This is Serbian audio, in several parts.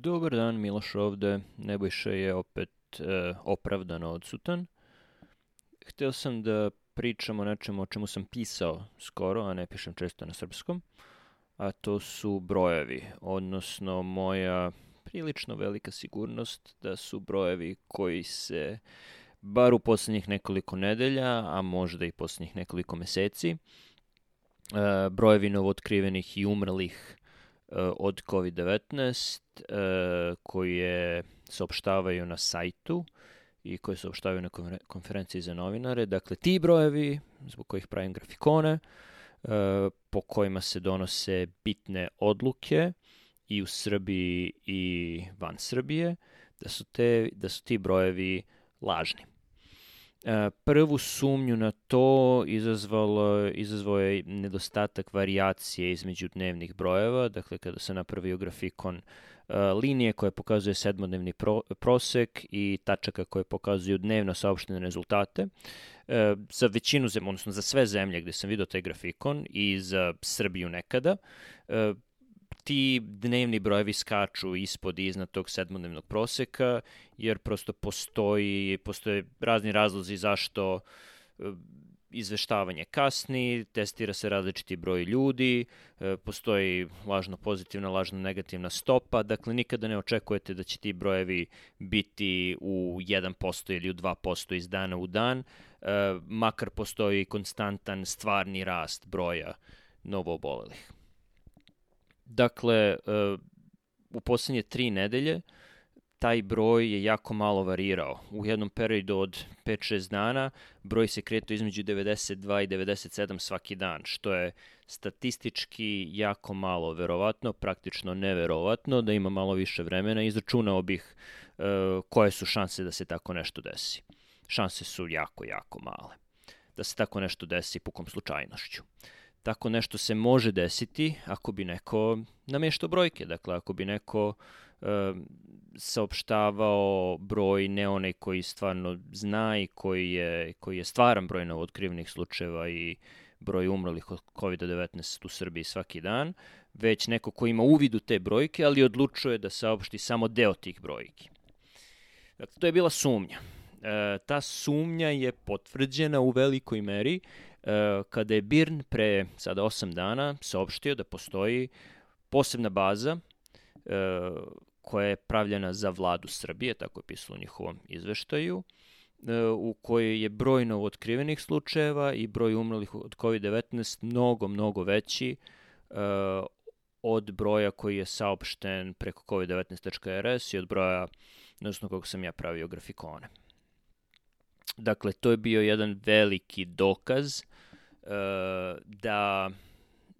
Dobar dan, Miloš ovde. Nebojša je opet e, opravdano odsutan. Hteo sam da pričam o nečemu o čemu sam pisao skoro, a ne pišem često na srpskom, a to su brojevi, odnosno moja prilično velika sigurnost da su brojevi koji se bar u poslednjih nekoliko nedelja, a možda i poslednjih nekoliko meseci, e, brojevi novootkrivenih i umrlih od COVID-19 e, koje saopštavaju na sajtu i koje saopštavaju na konferenciji za novinare. Dakle, ti brojevi, zbog kojih pravim grafikone, po kojima se donose bitne odluke i u Srbiji i van Srbije, da su, te, da su ti brojevi lažni. E, prvu sumnju na to izazvalo, izazvao je nedostatak variacije između dnevnih brojeva, dakle kada se napravio grafikon e, linije koje pokazuje sedmodnevni pro, prosek i tačaka koje pokazuju dnevno saopštene rezultate. E, za većinu zemlja, odnosno za sve zemlje gde sam vidio taj grafikon i za Srbiju nekada, ti dnevni brojevi skaču ispod i iznad tog sedmodnevnog proseka, jer prosto postoji, postoje razni razlozi zašto e, izveštavanje kasni, testira se različiti broj ljudi, e, postoji lažno pozitivna, lažno negativna stopa, dakle nikada ne očekujete da će ti brojevi biti u 1% ili u 2% iz dana u dan, e, makar postoji konstantan stvarni rast broja novoobolelih. Dakle, e, u poslednje tri nedelje taj broj je jako malo varirao. U jednom periodu od 5-6 dana broj se kretao između 92 i 97 svaki dan, što je statistički jako malo verovatno, praktično neverovatno, da ima malo više vremena. Izračunao bih e, koje su šanse da se tako nešto desi. Šanse su jako, jako male. Da se tako nešto desi pukom slučajnošću. Tako nešto se može desiti ako bi neko nameštao brojke. Dakle, ako bi neko e, saopštavao broj ne onaj koji stvarno zna i koji je, koji je stvaran broj novootkrivenih slučajeva i broj umrlih od COVID-19 u Srbiji svaki dan, već neko ko ima uvid u te brojke, ali odlučuje da saopšti samo deo tih brojki. Dakle, to je bila sumnja. E, ta sumnja je potvrđena u velikoj meri kada je Birn pre sada 8 dana saopštio da postoji posebna baza e, koja je pravljena za vladu Srbije, tako je pisalo u njihovom izveštaju, e, u kojoj je broj novootkrivenih slučajeva i broj umrlih od COVID-19 mnogo, mnogo veći od broja koji je saopšten preko covid19.rs i od broja, odnosno kako sam ja pravio grafikone. Dakle, to je bio jedan veliki dokaz da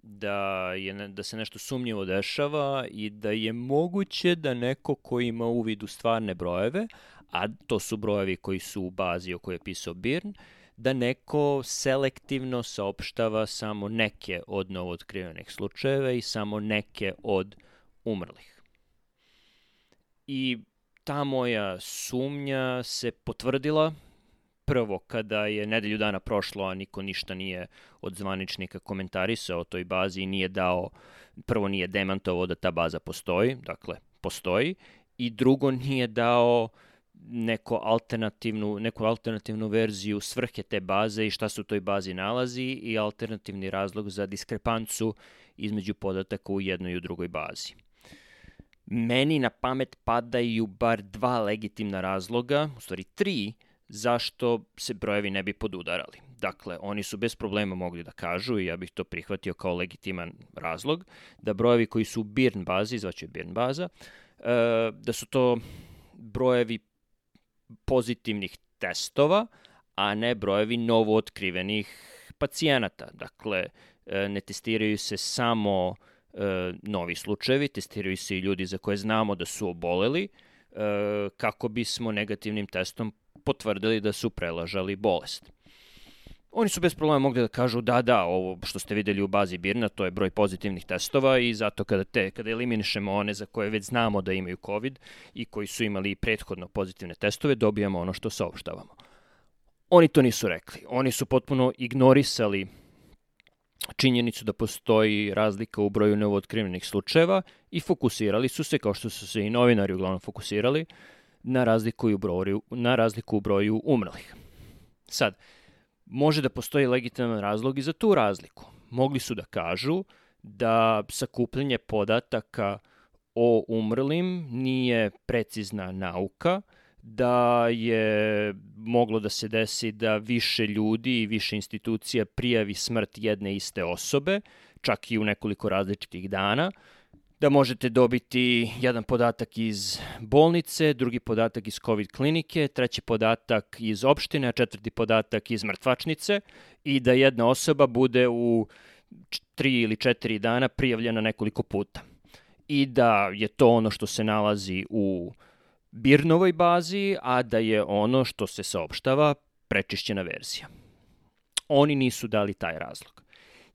da, je, da se nešto sumnjivo dešava i da je moguće da neko ko ima uvid u stvarne brojeve, a to su brojevi koji su u bazi o kojoj je pisao Birn, da neko selektivno saopštava samo neke od novootkrivenih slučajeva i samo neke od umrlih. I ta moja sumnja se potvrdila prvo kada je nedelju dana prošlo, a niko ništa nije od zvaničnika komentarisao o toj bazi i nije dao, prvo nije demantovao da ta baza postoji, dakle, postoji, i drugo nije dao neko alternativnu, neku alternativnu verziju svrhe te baze i šta se u toj bazi nalazi i alternativni razlog za diskrepancu između podataka u jednoj i u drugoj bazi. Meni na pamet padaju bar dva legitimna razloga, u stvari tri, zašto se brojevi ne bi podudarali. Dakle, oni su bez problema mogli da kažu, i ja bih to prihvatio kao legitiman razlog, da brojevi koji su u Birn bazi, zvaće Birn baza, e, da su to brojevi pozitivnih testova, a ne brojevi novo otkrivenih pacijenata. Dakle, e, ne testiraju se samo e, novi slučajevi, testiraju se i ljudi za koje znamo da su oboleli, kako bismo negativnim testom potvrdili da su prelažali bolest. Oni su bez problema mogli da kažu da, da, ovo što ste videli u bazi Birna, to je broj pozitivnih testova i zato kada, te, kada eliminišemo one za koje već znamo da imaju COVID i koji su imali prethodno pozitivne testove, dobijamo ono što saopštavamo. Oni to nisu rekli. Oni su potpuno ignorisali činjenicu da postoji razlika u broju novootkrivenih slučajeva i fokusirali su se, kao što su se i novinari uglavnom fokusirali, na razliku u broju, na razliku u broju umrlih. Sad, može da postoji legitiman razlog i za tu razliku. Mogli su da kažu da sakupljanje podataka o umrlim nije precizna nauka, da je moglo da se desi da više ljudi i više institucija prijavi smrt jedne iste osobe, čak i u nekoliko različitih dana, da možete dobiti jedan podatak iz bolnice, drugi podatak iz COVID klinike, treći podatak iz opštine, a četvrti podatak iz mrtvačnice i da jedna osoba bude u tri ili četiri dana prijavljena nekoliko puta. I da je to ono što se nalazi u Birnovoj bazi, a da je ono što se saopštava prečišćena verzija. Oni nisu dali taj razlog.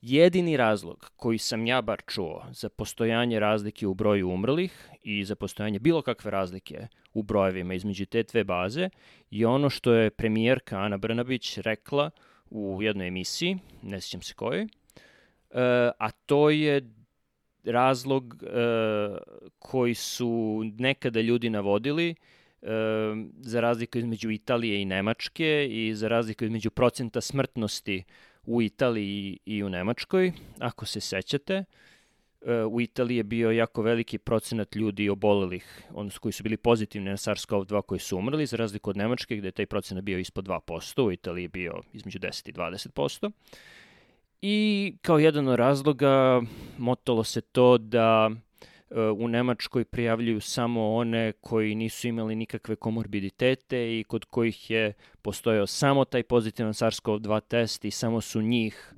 Jedini razlog koji sam ja bar čuo za postojanje razlike u broju umrlih i za postojanje bilo kakve razlike u brojevima između te dve baze je ono što je premijerka Ana Brnabić rekla u jednoj emisiji, ne sjećam se kojoj, e, a to je razlog e, koji su nekada ljudi navodili e, za razliku između Italije i Nemačke i za razliku između procenta smrtnosti u Italiji i u Nemačkoj, ako se sećate. E, u Italiji je bio jako veliki procenat ljudi obolelih, odnosno koji su bili pozitivni na SARS-CoV-2 koji su umrli, za razliku od Nemačke gde je taj procenat bio ispod 2%, u Italiji je bio između 10 i 20%. I kao jedan od razloga motalo se to da u Nemačkoj prijavljuju samo one koji nisu imali nikakve komorbiditete i kod kojih je postojao samo taj pozitivan SARS-CoV-2 test i samo su njih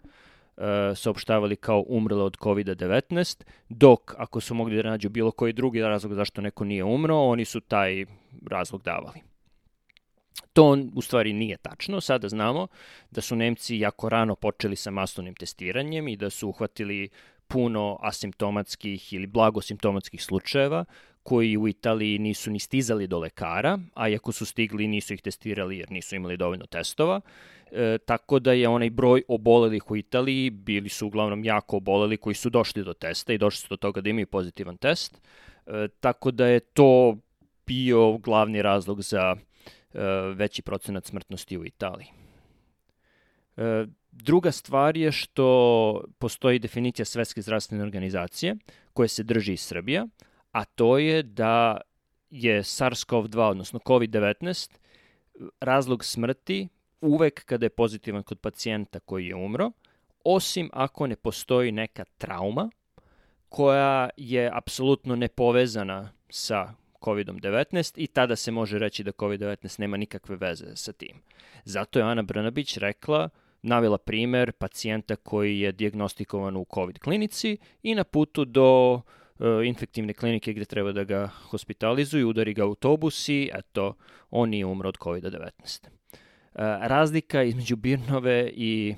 uh, saopštavali kao umrle od COVID-19, dok ako su mogli da nađu bilo koji drugi razlog zašto neko nije umro, oni su taj razlog davali. To u stvari nije tačno. Sada znamo da su Nemci jako rano počeli sa masovnim testiranjem i da su uhvatili puno asimptomatskih ili blagosimptomatskih slučajeva koji u Italiji nisu ni stizali do lekara, a iako su stigli nisu ih testirali jer nisu imali dovoljno testova. E, tako da je onaj broj obolelih u Italiji, bili su uglavnom jako oboleli koji su došli do testa i došli su do toga da imaju pozitivan test. E, tako da je to bio glavni razlog za E, veći procenat smrtnosti u Italiji. E, druga stvar je što postoji definicija Svetske zdravstvene organizacije koje se drži iz Srbija, a to je da je SARS-CoV-2, odnosno COVID-19, razlog smrti uvek kada je pozitivan kod pacijenta koji je umro, osim ako ne postoji neka trauma koja je apsolutno nepovezana sa COVID-19 i tada se može reći da COVID-19 nema nikakve veze sa tim. Zato je Ana Brnabić rekla, navela primer pacijenta koji je diagnostikovan u COVID klinici i na putu do uh, infektivne klinike gde treba da ga hospitalizuju, udari ga autobus i eto, on nije umro od COVID-19. Uh, razlika između Birnove i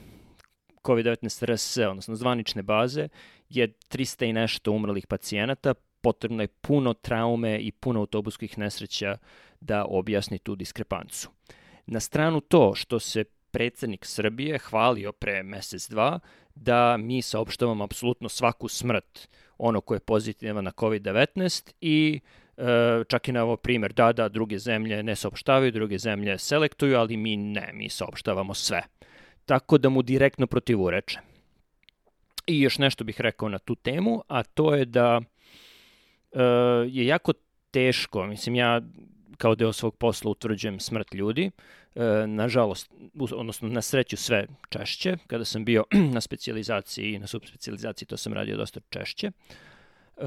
COVID-19 RS, odnosno zvanične baze, je 300 i nešto umrlih pacijenata, potrebno je puno traume i puno autobuskih nesreća da objasni tu diskrepancu. Na stranu to što se predsednik Srbije hvalio pre mesec dva da mi saopštavamo apsolutno svaku smrt ono ko je pozitivan na COVID-19 i e, čak i na ovo primer, da, da, druge zemlje ne saopštavaju, druge zemlje selektuju, ali mi ne, mi saopštavamo sve. Tako da mu direktno protivureče. I još nešto bih rekao na tu temu, a to je da uh, je jako teško, mislim ja kao deo svog posla utvrđujem smrt ljudi, uh, nažalost, odnosno na sreću sve češće, kada sam bio na specializaciji i na subspecializaciji to sam radio dosta češće. Uh,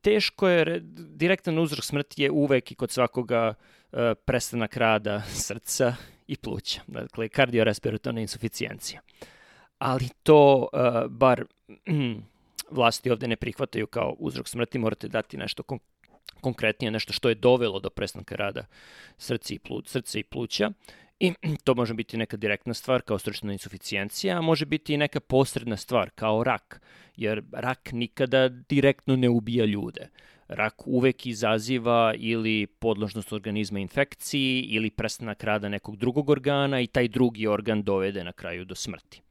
teško je, direktan uzrok smrti je uvek i kod svakoga uh, prestanak rada srca i pluća, dakle kardiorespiratorna insuficijencija. Ali to bar vlasti ovde ne prihvataju kao uzrok smrti, morate dati nešto konkretnije, nešto što je dovelo do prestanka rada srca i, plu, srca i pluća. I to može biti neka direktna stvar kao srčna insuficijencija, a može biti i neka posredna stvar kao rak, jer rak nikada direktno ne ubija ljude. Rak uvek izaziva ili podložnost organizma infekciji ili prestanak rada nekog drugog organa i taj drugi organ dovede na kraju do smrti.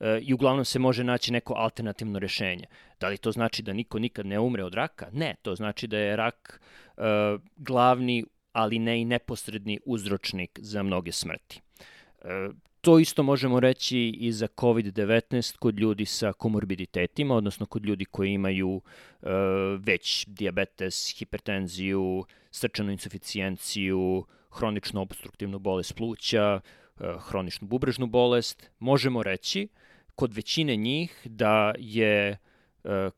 E, i uglavnom se može naći neko alternativno rešenje. Da li to znači da niko nikad ne umre od raka? Ne, to znači da je rak e, glavni, ali ne i neposredni uzročnik za mnoge smrti. E, to isto možemo reći i za COVID-19 kod ljudi sa komorbiditetima, odnosno kod ljudi koji imaju e, već diabetes, hipertenziju, srčanu insuficijenciju, hroničnu obstruktivnu bolest pluća, e, hroničnu bubrežnu bolest. Možemo reći kod većine njih da je e,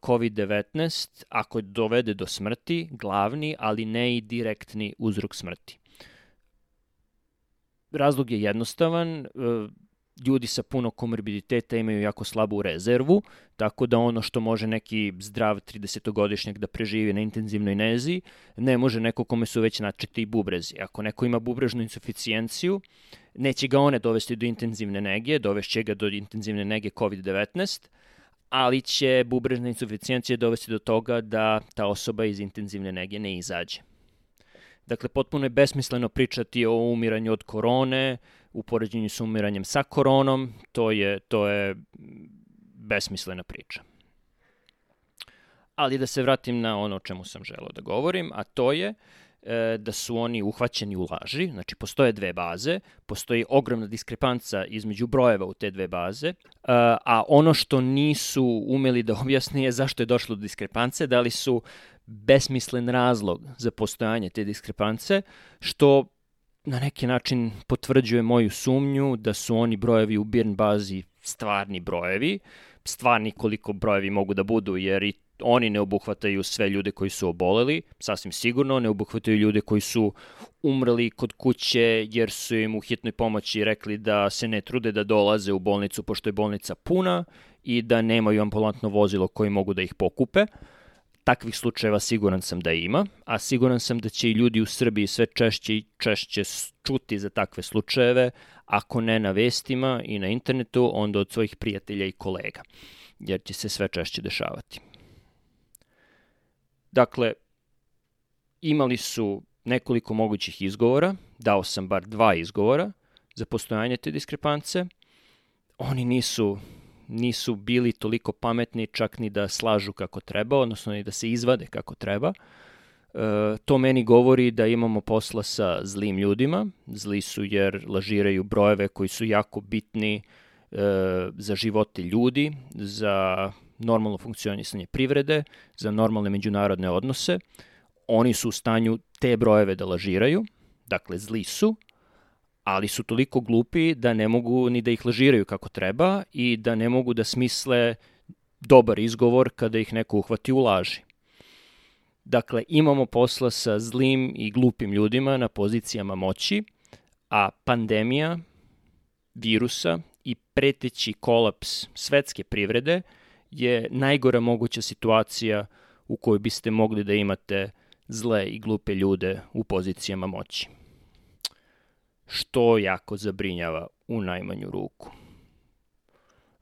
COVID-19, ako dovede do smrti, glavni, ali ne i direktni uzrok smrti. Razlog je jednostavan, e, ljudi sa puno komorbiditeta imaju jako slabu rezervu, tako da ono što može neki zdrav 30-godišnjak da preživi na intenzivnoj nezi, ne može neko kome su već načeti i bubrezi. Ako neko ima bubrežnu insuficijenciju, neće ga one dovesti do intenzivne nege, dovešće ga do intenzivne nege COVID-19, ali će bubrežna insuficijencija dovesti do toga da ta osoba iz intenzivne nege ne izađe. Dakle, potpuno je besmisleno pričati o umiranju od korone, u poređenju sa umiranjem sa koronom, to je, to je besmislena priča. Ali da se vratim na ono o čemu sam želeo da govorim, a to je e, da su oni uhvaćeni u laži, znači postoje dve baze, postoji ogromna diskrepanca između brojeva u te dve baze, e, a ono što nisu umeli da objasne je zašto je došlo do diskrepance, da li su besmislen razlog za postojanje te diskrepance, što na neki način potvrđuje moju sumnju da su oni brojevi u Birn bazi stvarni brojevi, stvarni koliko brojevi mogu da budu, jer i oni ne obuhvataju sve ljude koji su oboleli, sasvim sigurno, ne obuhvataju ljude koji su umrli kod kuće jer su im u hitnoj pomoći rekli da se ne trude da dolaze u bolnicu pošto je bolnica puna i da nemaju ambulantno vozilo koji mogu da ih pokupe. Takvih slučajeva siguran sam da ima, a siguran sam da će i ljudi u Srbiji sve češće i češće čuti za takve slučajeve, ako ne na vestima i na internetu, onda od svojih prijatelja i kolega, jer će se sve češće dešavati. Dakle, imali su nekoliko mogućih izgovora, dao sam bar dva izgovora za postojanje te diskrepance. Oni nisu nisu bili toliko pametni čak ni da slažu kako treba, odnosno ni da se izvade kako treba. E, to meni govori da imamo posla sa zlim ljudima. Zli su jer lažiraju brojeve koji su jako bitni e, za živote ljudi, za normalno funkcionisanje privrede, za normalne međunarodne odnose. Oni su u stanju te brojeve da lažiraju, dakle zli su, ali su toliko glupi da ne mogu ni da ih lažiraju kako treba i da ne mogu da smisle dobar izgovor kada ih neko uhvati u laži. Dakle, imamo posla sa zlim i glupim ljudima na pozicijama moći, a pandemija virusa i preteći kolaps svetske privrede je najgora moguća situacija u kojoj biste mogli da imate zle i glupe ljude u pozicijama moći što jako zabrinjava u najmanju ruku.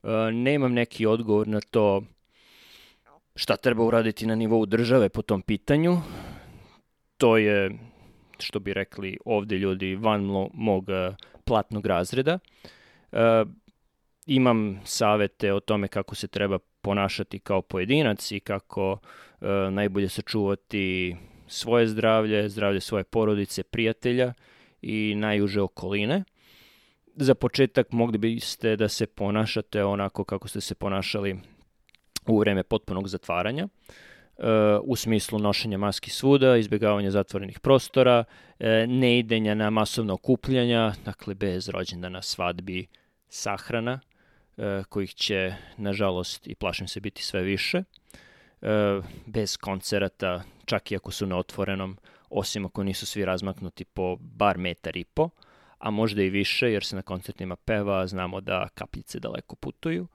E, nemam neki odgovor na to šta treba uraditi na nivou države po tom pitanju. To je, što bi rekli ovde ljudi, van mog platnog razreda. E, imam savete o tome kako se treba ponašati kao pojedinac i kako najbolje sačuvati svoje zdravlje, zdravlje svoje porodice, prijatelja i najuže okoline. Za početak mogli biste da se ponašate onako kako ste se ponašali u vreme potpunog zatvaranja, e, u smislu nošenja maski svuda, izbjegavanja zatvorenih prostora, e, neidenja na masovno okupljanja, dakle bez rođendana, svadbi, sahrana, e, kojih će, nažalost, i plašim se biti sve više, bez koncerata, čak i ako su na otvorenom, osim ako nisu svi razmaknuti po bar metar i po, a možda i više, jer se na koncertima peva, znamo da kapljice daleko putuju.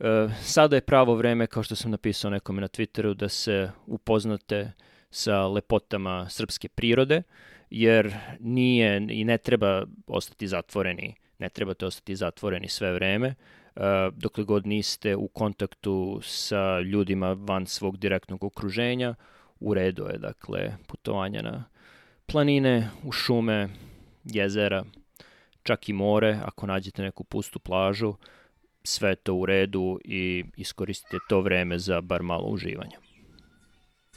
E, sada je pravo vreme, kao što sam napisao nekome na Twitteru, da se upoznate sa lepotama srpske prirode, jer nije i ne treba ostati zatvoreni, ne trebate ostati zatvoreni sve vreme, e, dokle god niste u kontaktu sa ljudima van svog direktnog okruženja, u redu je, dakle, putovanja na planine, u šume, jezera, čak i more, ako nađete neku pustu plažu, sve to u redu i iskoristite to vreme za bar malo uživanja.